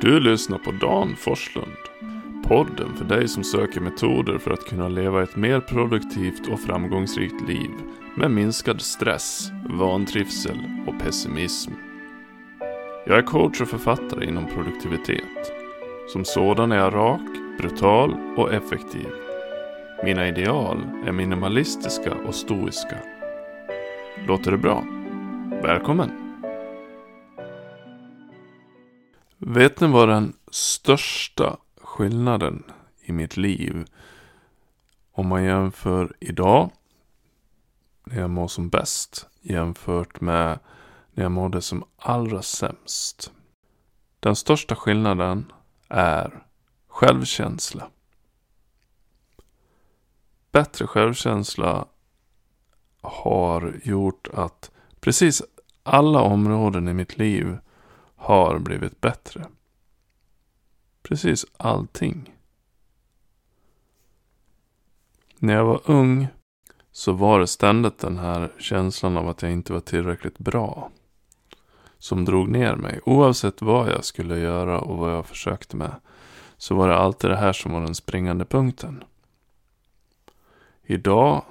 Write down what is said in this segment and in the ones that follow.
Du lyssnar på Dan Forslund. Podden för dig som söker metoder för att kunna leva ett mer produktivt och framgångsrikt liv med minskad stress, vantrivsel och pessimism. Jag är coach och författare inom produktivitet. Som sådan är jag rak, brutal och effektiv. Mina ideal är minimalistiska och stoiska. Låter det bra? Välkommen! Vet ni vad den största skillnaden i mitt liv om man jämför idag när jag mår som bäst jämfört med när jag mådde som allra sämst. Den största skillnaden är självkänsla. Bättre självkänsla har gjort att precis alla områden i mitt liv har blivit bättre. Precis allting. När jag var ung så var det ständigt den här känslan av att jag inte var tillräckligt bra. Som drog ner mig. Oavsett vad jag skulle göra och vad jag försökte med. Så var det alltid det här som var den springande punkten. Idag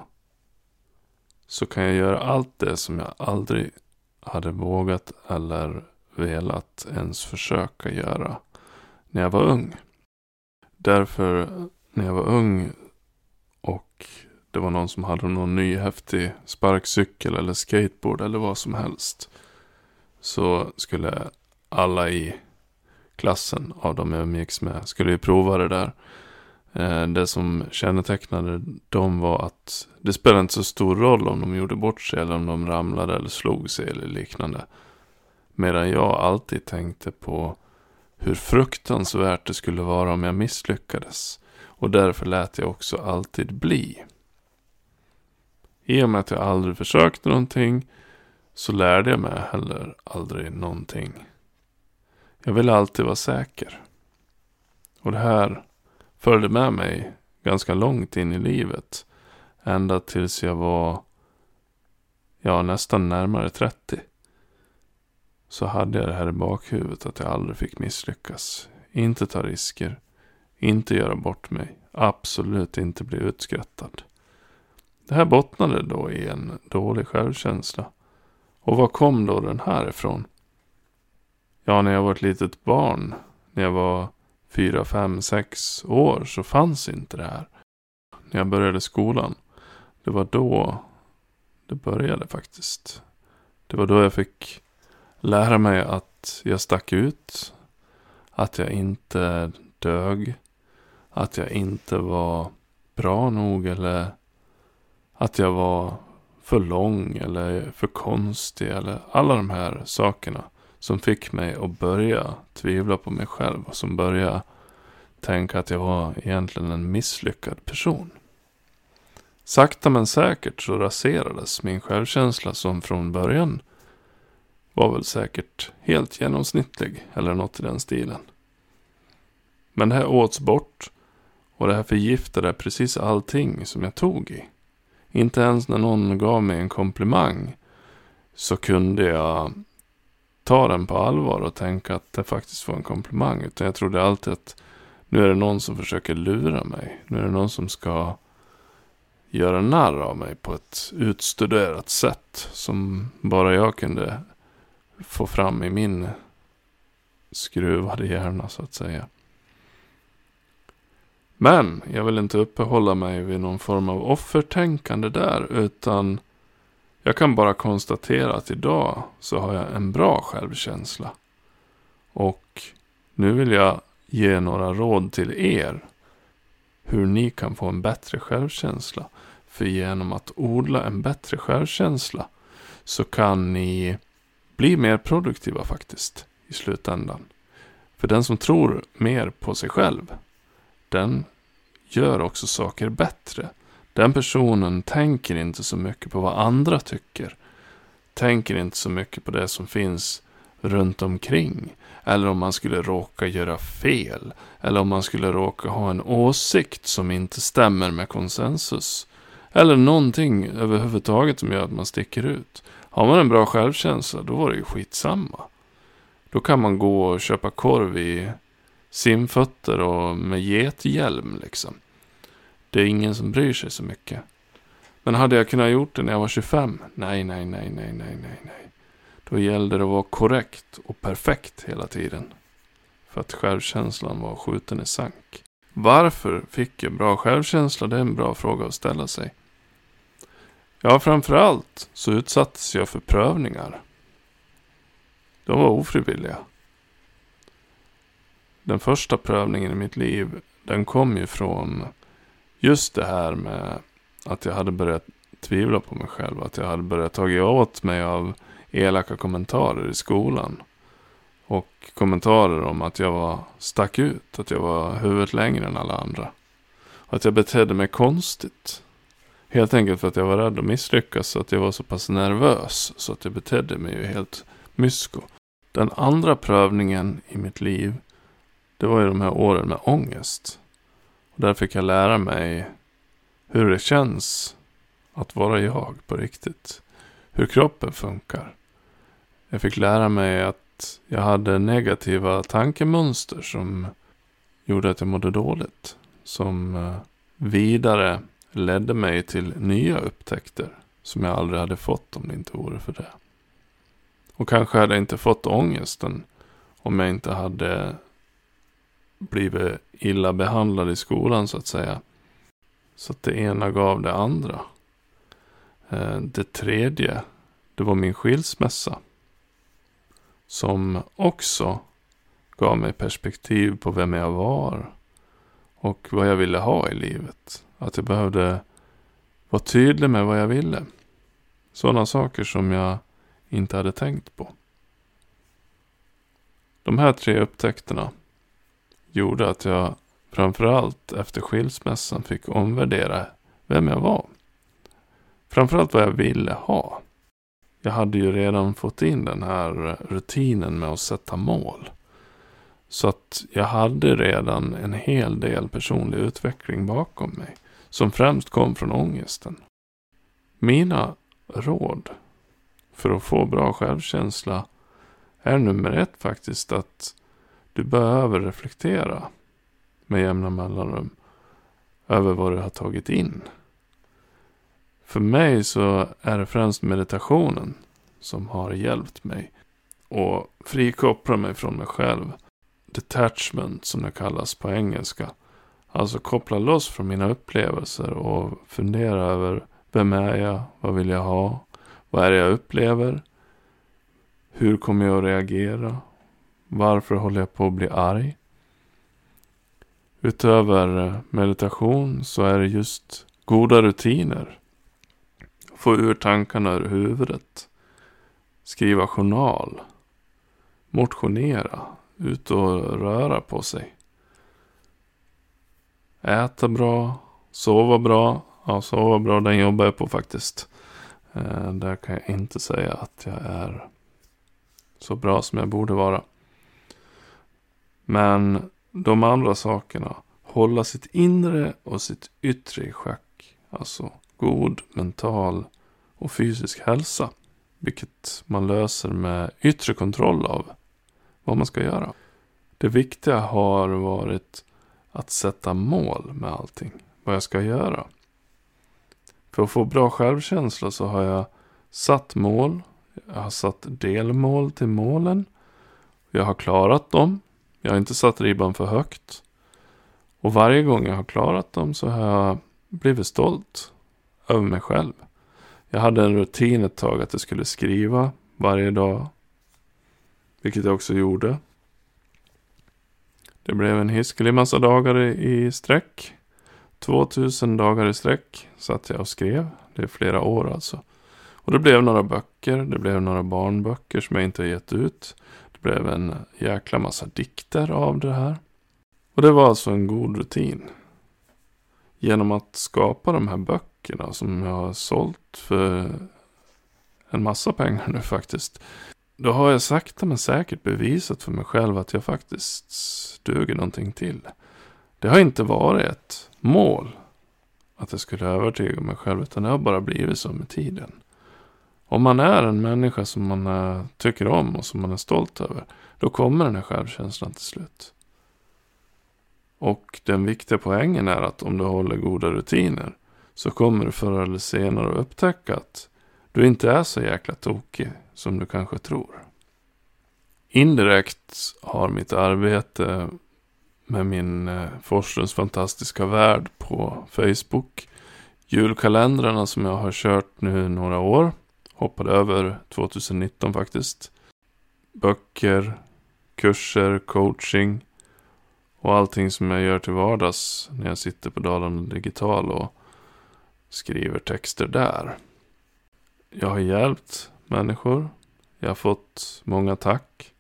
så kan jag göra allt det som jag aldrig hade vågat eller velat ens försöka göra när jag var ung. Därför när jag var ung och det var någon som hade någon ny häftig sparkcykel eller skateboard eller vad som helst. Så skulle alla i klassen av de jag umgicks med skulle ju prova det där. Eh, det som kännetecknade dem var att det spelade inte så stor roll om de gjorde bort sig eller om de ramlade eller slog sig eller liknande. Medan jag alltid tänkte på hur fruktansvärt det skulle vara om jag misslyckades. Och därför lät jag också alltid bli. I och med att jag aldrig försökte någonting så lärde jag mig heller aldrig någonting. Jag ville alltid vara säker. Och det här följde med mig ganska långt in i livet. Ända tills jag var ja, nästan närmare 30 så hade jag det här i bakhuvudet att jag aldrig fick misslyckas. Inte ta risker. Inte göra bort mig. Absolut inte bli utskrattad. Det här bottnade då i en dålig självkänsla. Och var kom då den här ifrån? Ja, när jag var ett litet barn, när jag var fyra, fem, sex år så fanns inte det här. När jag började skolan, det var då det började faktiskt. Det var då jag fick lära mig att jag stack ut. Att jag inte dög. Att jag inte var bra nog eller att jag var för lång eller för konstig eller alla de här sakerna som fick mig att börja tvivla på mig själv och som började tänka att jag var egentligen en misslyckad person. Sakta men säkert så raserades min självkänsla som från början var väl säkert helt genomsnittlig eller något i den stilen. Men det här åts bort och det här förgiftade precis allting som jag tog i. Inte ens när någon gav mig en komplimang så kunde jag ta den på allvar och tänka att det faktiskt var en komplimang. Utan jag trodde alltid att nu är det någon som försöker lura mig. Nu är det någon som ska göra narr av mig på ett utstuderat sätt som bara jag kunde få fram i min skruvade hjärna så att säga. Men jag vill inte uppehålla mig vid någon form av offertänkande där utan jag kan bara konstatera att idag så har jag en bra självkänsla. Och nu vill jag ge några råd till er hur ni kan få en bättre självkänsla. För genom att odla en bättre självkänsla så kan ni bli mer produktiva faktiskt i slutändan. För den som tror mer på sig själv, den gör också saker bättre. Den personen tänker inte så mycket på vad andra tycker. Tänker inte så mycket på det som finns runt omkring. Eller om man skulle råka göra fel. Eller om man skulle råka ha en åsikt som inte stämmer med konsensus. Eller någonting överhuvudtaget som gör att man sticker ut. Har man en bra självkänsla, då var det ju skitsamma. Då kan man gå och köpa korv i simfötter och med gethjälm liksom. Det är ingen som bryr sig så mycket. Men hade jag kunnat gjort det när jag var 25? Nej, nej, nej, nej, nej, nej, nej. Då gällde det att vara korrekt och perfekt hela tiden. För att självkänslan var skjuten i sank. Varför fick jag bra självkänsla? Det är en bra fråga att ställa sig. Ja, framförallt så utsattes jag för prövningar. De var ofrivilliga. Den första prövningen i mitt liv, den kom ju från just det här med att jag hade börjat tvivla på mig själv. Att jag hade börjat ta åt mig av elaka kommentarer i skolan. Och kommentarer om att jag var stack ut, att jag var huvudet längre än alla andra. Och att jag betedde mig konstigt. Helt enkelt för att jag var rädd att misslyckas, så att jag var så pass nervös. Så att jag betedde mig ju helt mysko. Den andra prövningen i mitt liv, det var ju de här åren med ångest. Och där fick jag lära mig hur det känns att vara jag på riktigt. Hur kroppen funkar. Jag fick lära mig att jag hade negativa tankemönster som gjorde att jag mådde dåligt. Som eh, vidare ledde mig till nya upptäckter som jag aldrig hade fått om det inte vore för det. Och kanske hade jag inte fått ångesten om jag inte hade blivit illa behandlad i skolan så att säga. Så att det ena gav det andra. Eh, det tredje, det var min skilsmässa. Som också gav mig perspektiv på vem jag var. Och vad jag ville ha i livet. Att jag behövde vara tydlig med vad jag ville. Sådana saker som jag inte hade tänkt på. De här tre upptäckterna gjorde att jag framförallt efter skilsmässan fick omvärdera vem jag var. Framförallt vad jag ville ha. Jag hade ju redan fått in den här rutinen med att sätta mål. Så att jag hade redan en hel del personlig utveckling bakom mig. Som främst kom från ångesten. Mina råd för att få bra självkänsla är nummer ett faktiskt att du behöver reflektera med jämna mellanrum över vad du har tagit in. För mig så är det främst meditationen som har hjälpt mig och frikoppla mig från mig själv. Detachment som det kallas på engelska. Alltså koppla loss från mina upplevelser och fundera över vem är jag? Vad vill jag ha? Vad är det jag upplever? Hur kommer jag att reagera? Varför håller jag på att bli arg? Utöver meditation så är det just goda rutiner. Få ur tankarna ur huvudet. Skriva journal. Motionera. Ut och röra på sig. Äta bra. Sova bra. Ja, sova bra, den jobbar jag på faktiskt. Eh, där kan jag inte säga att jag är så bra som jag borde vara. Men de andra sakerna, hålla sitt inre och sitt yttre i schack. Alltså god mental och fysisk hälsa. Vilket man löser med yttre kontroll av vad man ska göra. Det viktiga har varit att sätta mål med allting. Vad jag ska göra. För att få bra självkänsla så har jag satt mål. Jag har satt delmål till målen. Jag har klarat dem. Jag har inte satt ribban för högt. Och varje gång jag har klarat dem så har jag blivit stolt över mig själv. Jag hade en rutin ett tag att jag skulle skriva varje dag. Vilket jag också gjorde. Det blev en hiskelig massa dagar i sträck. 2000 dagar i sträck satt jag och skrev. Det är flera år alltså. Och det blev några böcker. Det blev några barnböcker som jag inte har gett ut. Det blev en jäkla massa dikter av det här. Och det var alltså en god rutin. Genom att skapa de här böckerna som jag har sålt för en massa pengar nu faktiskt. Då har jag sakta men säkert bevisat för mig själv att jag faktiskt duger någonting till. Det har inte varit ett mål att jag skulle övertyga mig själv. Utan det har bara blivit så med tiden. Om man är en människa som man är, tycker om och som man är stolt över. Då kommer den här självkänslan till slut. Och den viktiga poängen är att om du håller goda rutiner. Så kommer du förr eller senare att upptäcka att du inte är så jäkla tokig som du kanske tror. Indirekt har mitt arbete med min eh, Forslunds fantastiska värld på Facebook. Julkalendrarna som jag har kört nu några år. Hoppade över 2019 faktiskt. Böcker, kurser, coaching och allting som jag gör till vardags när jag sitter på Dalarna Digital och skriver texter där. Jag har hjälpt människor. Jag har fått många tack.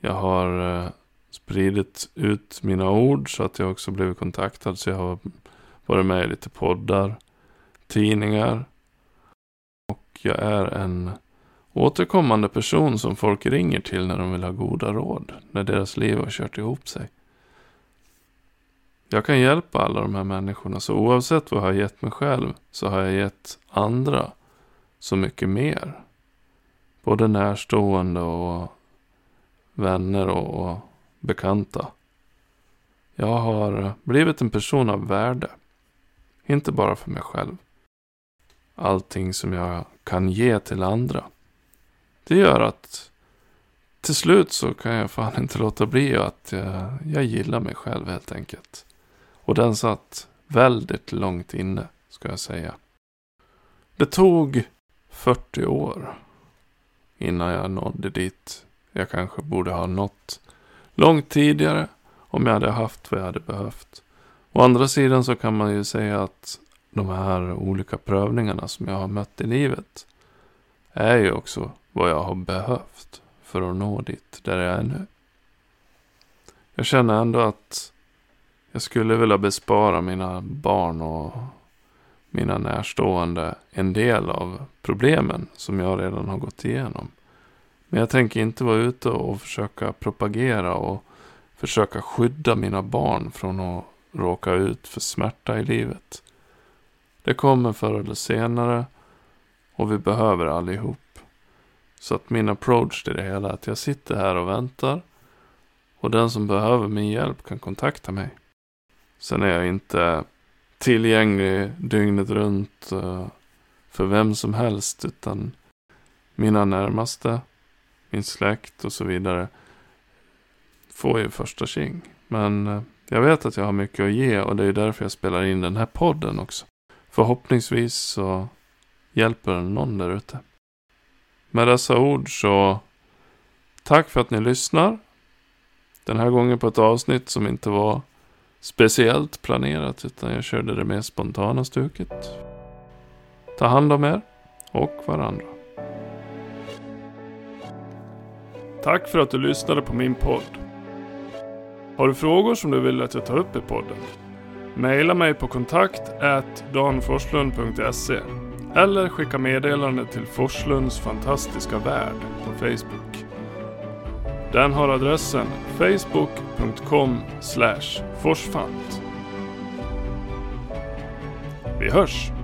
Jag har eh, spridit ut mina ord så att jag också blivit kontaktad. Så jag har varit med i lite poddar, tidningar. Och jag är en återkommande person som folk ringer till när de vill ha goda råd. När deras liv har kört ihop sig. Jag kan hjälpa alla de här människorna. Så oavsett vad jag har gett mig själv så har jag gett andra så mycket mer. Både närstående och vänner och, bekanta. Jag har blivit en person av värde. Inte bara för mig själv. Allting som jag kan ge till andra. Det gör att till slut så kan jag fan inte låta bli att jag, jag gillar mig själv helt enkelt. Och den satt väldigt långt inne, ska jag säga. Det tog 40 år innan jag nådde dit jag kanske borde ha nått långt tidigare om jag hade haft vad jag hade behövt. Å andra sidan så kan man ju säga att de här olika prövningarna som jag har mött i livet är ju också vad jag har behövt för att nå dit där jag är nu. Jag känner ändå att jag skulle vilja bespara mina barn och mina närstående en del av problemen som jag redan har gått igenom. Men jag tänker inte vara ute och försöka propagera och försöka skydda mina barn från att råka ut för smärta i livet. Det kommer förr eller senare och vi behöver allihop. Så att min approach till det hela är att jag sitter här och väntar och den som behöver min hjälp kan kontakta mig. Sen är jag inte tillgänglig dygnet runt eh, för vem som helst utan mina närmaste min släkt och så vidare får ju första tjing. Men eh, jag vet att jag har mycket att ge och det är därför jag spelar in den här podden också. Förhoppningsvis så hjälper den någon där ute. Med dessa ord så tack för att ni lyssnar. Den här gången på ett avsnitt som inte var speciellt planerat utan jag körde det mer spontana stuket. Ta hand om er och varandra. Tack för att du lyssnade på min podd. Har du frågor som du vill att jag tar upp i podden? Maila mig på kontakt danforslund.se eller skicka meddelande till Forslunds fantastiska värld på Facebook. Den har adressen facebook.com forsfant. Vi hörs!